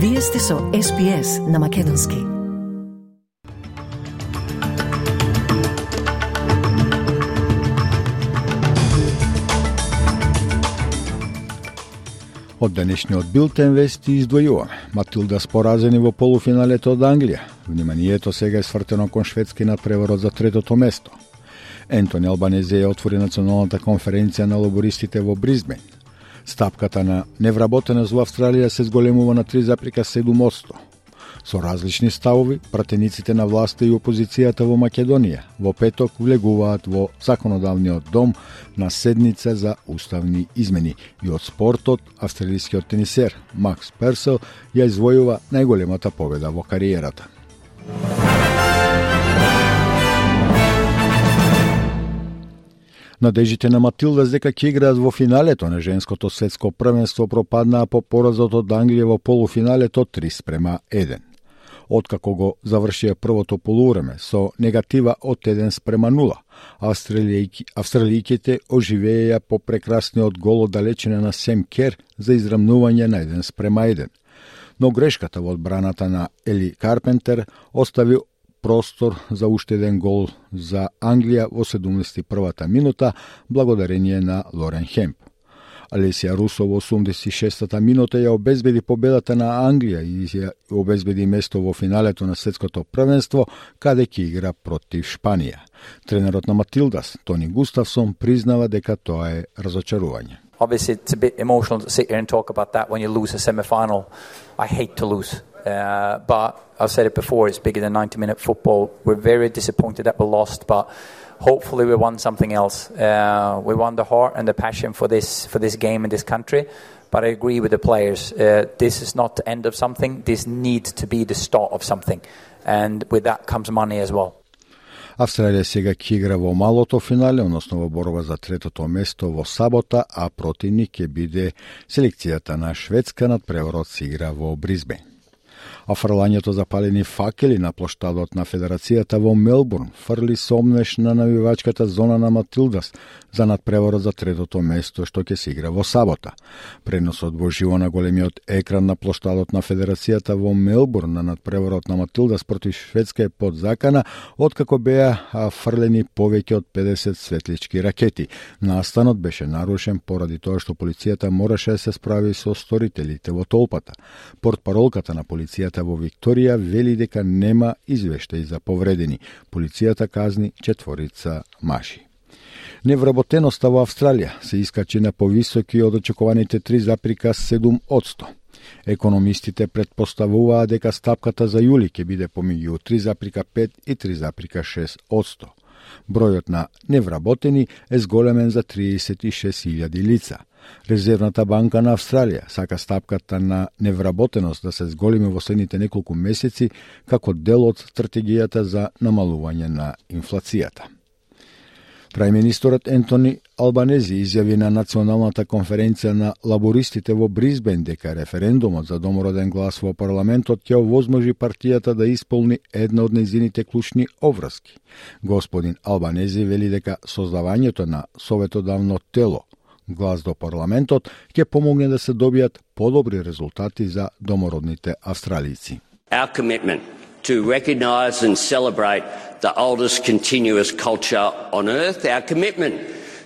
Вие сте со SPS на Македонски. Од денешниот билтен вести издвојуваме. Матилда споразени во полуфиналето од Англија. Вниманието сега е свртено кон шведски надпреварот за третото место. Ентони Албанезе отвори националната конференција на лабористите во Бризбен. Стапката на невработеност во Австралија се зголемува на 3,7%. Со различни ставови, пратениците на власта и опозицијата во Македонија во петок влегуваат во законодавниот дом на седница за уставни измени и од спортот австралискиот тенисер Макс Персел ја извојува најголемата победа во кариерата. Надежите на Матилда дека ќе играат во финалето на женското светско првенство пропаднаа по поразот од Англија во полуфиналето 3 спрема 1. Откако го завршија првото полувреме со негатива од 1 спрема 0, австралијки, австралијките оживееја по прекрасниот гол од далечина на Сем Кер за израмнување на 1 спрема 1 но грешката во одбраната на Ели Карпентер остави простор за уште еден гол за Англија во 71-та минута, благодарение на Лорен Хемп. Алесија Русо во 86-та минута ја обезбеди победата на Англија и ја обезбеди место во финалето на светското првенство, каде ќе игра против Шпанија. Тренерот на Матилдас, Тони Густавсон, признава дека тоа е разочарување. Obviously, it's a bit emotional to sit here and talk about that when you lose a semi-final. I hate to lose. Uh, but I've said it before, it's bigger than 90 minute football. We're very disappointed that we lost, but hopefully we won something else. Uh, we won the heart and the passion for this, for this game in this country. But I agree with the players. Uh, this is not the end of something. This needs to be the start of something. And with that comes money as well. Австралија сега ќе игра во малото финале, односно во борба за третото место во сабота, а противник ќе биде селекцијата на Шведска над преварот се игра во Бризбен а фрлањето запалени факели на плоштадот на Федерацијата во Мелбурн фрли сомнеш на навивачката зона на Матилдас за надпреварот за третото место што ќе се игра во сабота. Преносот во живо на големиот екран на плоштадот на Федерацијата во Мелбурн на надпреварот на Матилдас против Шведска е под закана, откако беа фрлени повеќе од 50 светлички ракети. Настанот беше нарушен поради тоа што полицијата мораше да се справи со сторителите во толпата. Портпаролката на полицијата Полицијата во Викторија вели дека нема извештај за повредени. Полицијата казни четворица маши. Невработеноста во Австралија се искачи на повисоки од очекуваните 3,7 одсто. Економистите предпоставуваа дека стапката за јули ќе биде помеѓу 3,5 и 3,6 одсто. Бројот на невработени е зголемен за 36.000 лица. Резервната банка на Австралија сака стапката на невработеност да се зголеми во следните неколку месеци како дел од стратегијата за намалување на инфлацијата. Прајминисторот Ентони Албанези изјави на Националната конференција на лабористите во Бризбен дека референдумот за домороден глас во парламентот ќе овозможи партијата да исполни една од незините клучни обврски. Господин Албанези вели дека создавањето на советодавно тело глас до парламентот ќе помогне да се добијат подобри резултати за домородните австралици. Our commitment to recognise and celebrate the oldest continuous culture on earth, our commitment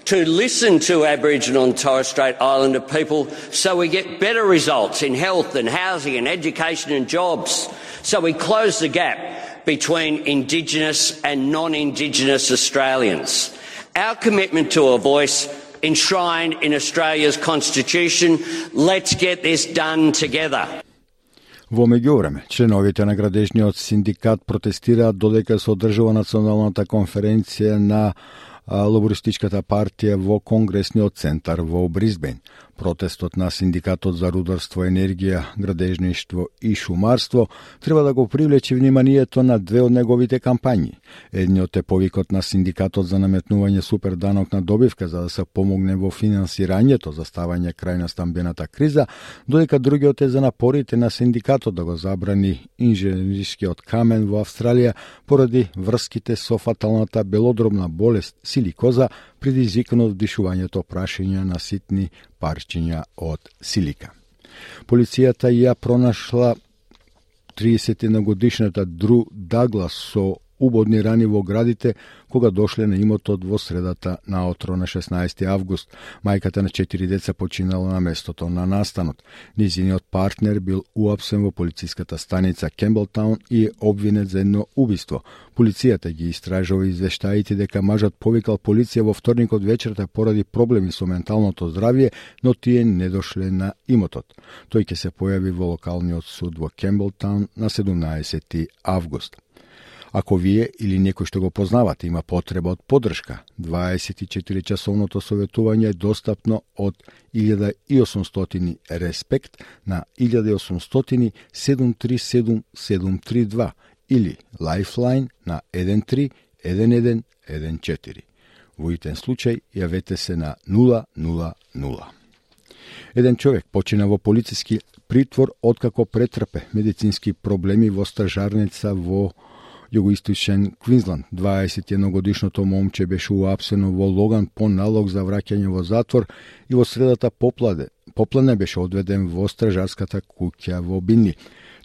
to listen to Aboriginal and Torres Strait Islander people so we get better results in health and housing and education and jobs, so we close the gap between Indigenous and non-Indigenous Australians. Our commitment to a voice enshrined in Australia's Constitution. Let's get this done together. Во меѓувреме, членовите на градежниот синдикат протестираат додека се одржува националната конференција на лабористичката партија во Конгресниот центар во Бризбен. Протестот на Синдикатот за рударство, енергија, градежништво и шумарство треба да го привлече вниманието на две од неговите кампањи. Едниот е повикот на Синдикатот за наметнување супер данок на добивка за да се помогне во финансирањето за ставање крај на стамбената криза, додека другиот е за напорите на Синдикатот да го забрани инженерискиот камен во Австралија поради врските со фаталната белодробна болест силикоза предизвикано од дишувањето прашања на ситни парчиња од силика. Полицијата ја пронашла 31 годишната Дру Даглас со убодни рани во градите кога дошле на имотот во средата на отро на 16 август. Мајката на четири деца починала на местото на настанот. Низиниот партнер бил уапсен во полициската станица Кемблтаун и е обвинет за едно убиство. Полицијата ги истражува извештаите дека мажот повикал полиција во вторникот вечерта поради проблеми со менталното здравје, но тие не дошле на имотот. Тој ќе се појави во локалниот суд во Кемблтаун на 17 август. Ако вие или некој што го познавате има потреба од поддршка, 24 часовното советување е достапно од 1800 респект на 1800 737 или Lifeline на 131114. Во итен случај јавете се на 000. Еден човек почина во полициски притвор откако претрпе медицински проблеми во стражарница во југоисточен Квинсленд. 21 годишното момче беше уапсено во Логан по налог за враќање во затвор и во средата попладе. Поплане беше одведен во стражарската куќа во Бинли.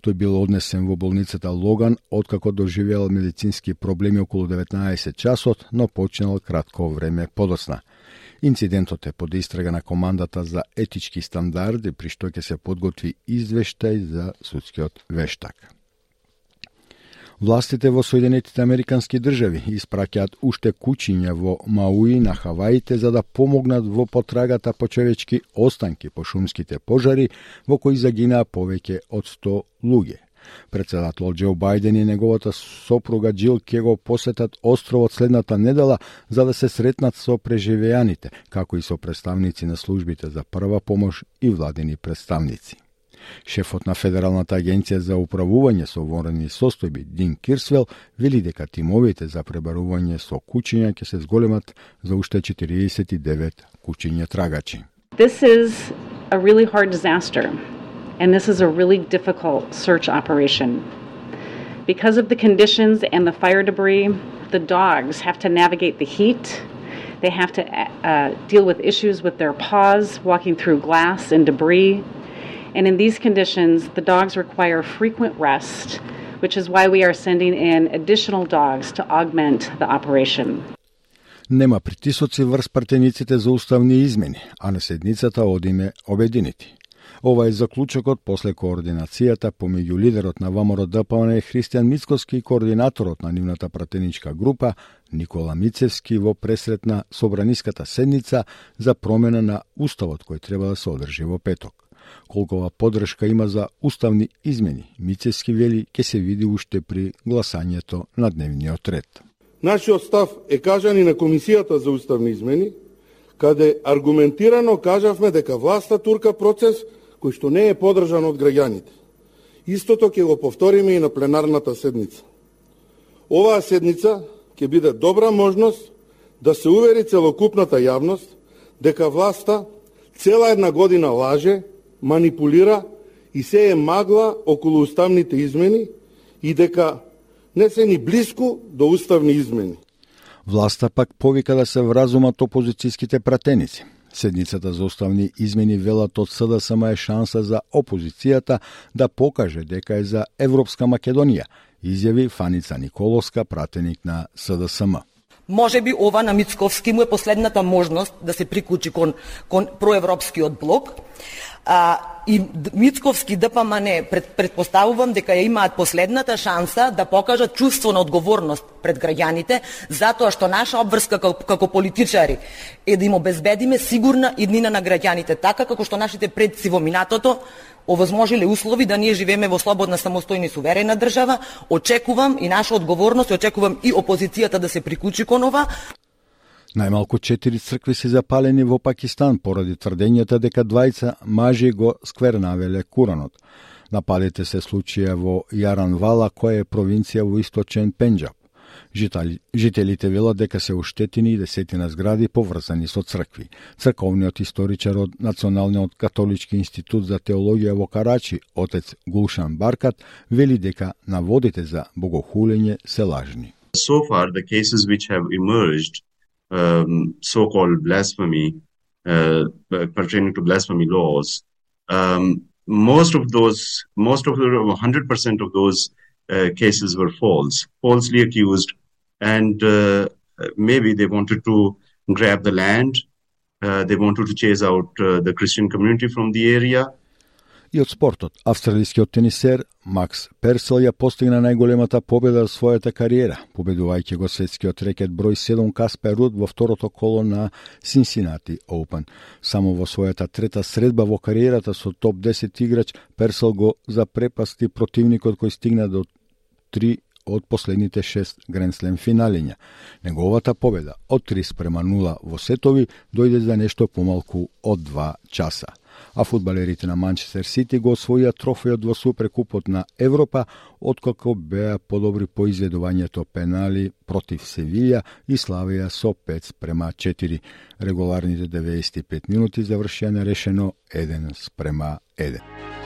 Тој бил однесен во болницата Логан откако доживеал медицински проблеми околу 19 часот, но починал кратко време подоцна. Инцидентот е под истрага на командата за етички стандарди, при што ќе се подготви извештај за судскиот вештак. Властите во Соединетите Американски држави испраќаат уште кучиња во Мауи на Хаваите за да помогнат во потрагата по човечки останки по шумските пожари во кои загинаа повеќе од 100 луѓе. Председател Џо Бајден и неговата сопруга Джил ќе го посетат островот следната недела за да се сретнат со преживеаните, како и со представници на службите за прва помош и владени представници. Шефот на Федералната агенција за управување со вонредни состојби Дин Кирсвел вели дека тимовите за пребарување со кучиња ќе се зголемат за уште 49 кучиња трагачи. This is a really hard disaster and this is a really difficult search operation. Because of the conditions and the fire debris, the dogs have to navigate the heat. They have to uh, deal with issues with their paws, walking through glass and debris. And in these conditions, the dogs require frequent rest, which is why we are sending in additional dogs to augment the operation. Нема притисоци врз партениците за уставни измени, а на седницата одиме обединети. Ова е заклучокот после координацијата помеѓу лидерот на ВМРО ДПМН Христијан Мицковски и координаторот на нивната пратеничка група Никола Мицевски во пресретна собраниската седница за промена на уставот кој треба да се одржи во петок колкова подршка има за уставни измени, Мицески вели ќе се види уште при гласањето на дневниот ред. Нашиот став е кажан и на Комисијата за уставни измени, каде аргументирано кажавме дека власта турка процес кој што не е подржан од граѓаните. Истото ќе го повториме и на пленарната седница. Оваа седница ќе биде добра можност да се увери целокупната јавност дека власта цела една година лаже манипулира и се е магла околу уставните измени и дека не се ни близко до уставни измени. Власта пак повика да се вразумат опозицијските пратеници. Седницата за уставни измени велат од СДСМ е шанса за опозицијата да покаже дека е за Европска Македонија, изјави Фаница Николовска, пратеник на СДСМ. Може би ова на Мицковски му е последната можност да се приклучи кон, кон проевропскиот блок. А, и Мицковски ДПМН пред, предпоставувам дека ја имаат последната шанса да покажат чувство на одговорност пред граѓаните, затоа што наша обврска како, како политичари е да им обезбедиме сигурна иднина на граѓаните, така како што нашите предци во минатото овозможиле услови да ние живееме во слободна, самостојна и суверена држава. Очекувам и наша одговорност, очекувам и опозицијата да се приклучи кон ова. Најмалку четири цркви се запалени во Пакистан поради тврдењата дека двајца мажи го сквернавеле Куранот. Нападите се случија во Јаранвала, која е провинција во источен Пенџаб. Жителите велат дека се уштетени и десетина згради поврзани со цркви. Црковниот историчар од Националниот католички институт за теологија во Карачи, отец Гулшан Баркат, вели дека наводите за богохулење се лажни. So far, the cases which have emerged, um, so-called blasphemy, uh, pertaining to blasphemy laws, um, most of those, most of the 100% of those uh, cases were false, falsely accused, and uh, maybe they wanted to grab the land, they wanted to chase out the Christian community from the area. И од спортот, австралискиот тенисер Макс Персел ја постигна најголемата победа во својата кариера, победувајќи го светскиот рекет број 7 Каспер Руд во второто коло на Cincinnati Open. Само во својата трета средба во кариерата со топ 10 играч, Персел го запрепасти противникот кој стигна до 3 од последните шест Гренслем финалиња. Неговата победа од 3 спрема 0 во сетови дојде за нешто помалку од 2 часа а фудбалерите на Манчестер Сити го освоија трофејот во Суперкупот на Европа, откако беа подобри по изведувањето пенали против Севилја и славија со 5 спрема 4. Регуларните 95 минути завршија нерешено 1 спрема 1.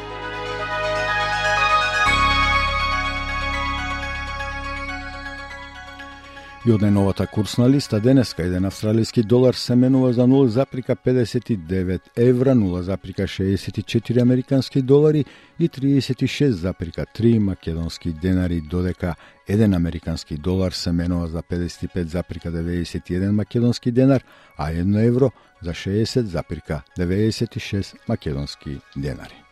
И од најновата курсна листа денеска еден австралиски долар се менува за 0,59 евра, 0,64 американски долари и 36,3 македонски денари, додека еден американски долар се менува за 55,91 македонски денар, а 1 евро за 60,96 македонски денари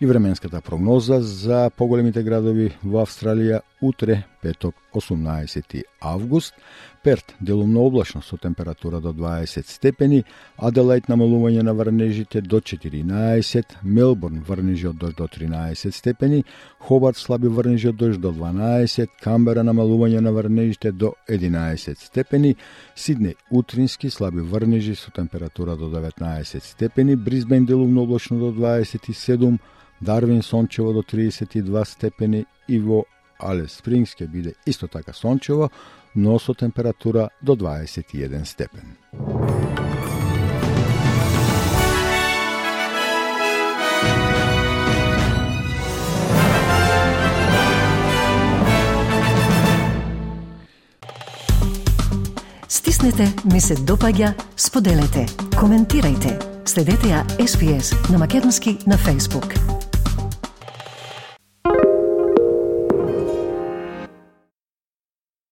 и временската прогноза за поголемите градови во Австралија утре, петок, 18 август, Перт делумно облачно со температура до 20 степени, Аделајт намалување на врнежите до 14, Мелбурн врнежи од дожд до 13 степени, Хобарт слаби врнежи од дожд до 12, Камбера намалување на врнежите до 11 степени, Сиднеј утрински слаби врнежи со температура до 19 степени, Бризбен делумно облачно до 27, Дарвин сончево до 32 степени и во Алес Спрингс ќе биде исто така сончево, но со температура до 21 степен. Стиснете, ми се допаѓа, споделете, коментирајте. Следете ја SPS на Македонски на Facebook.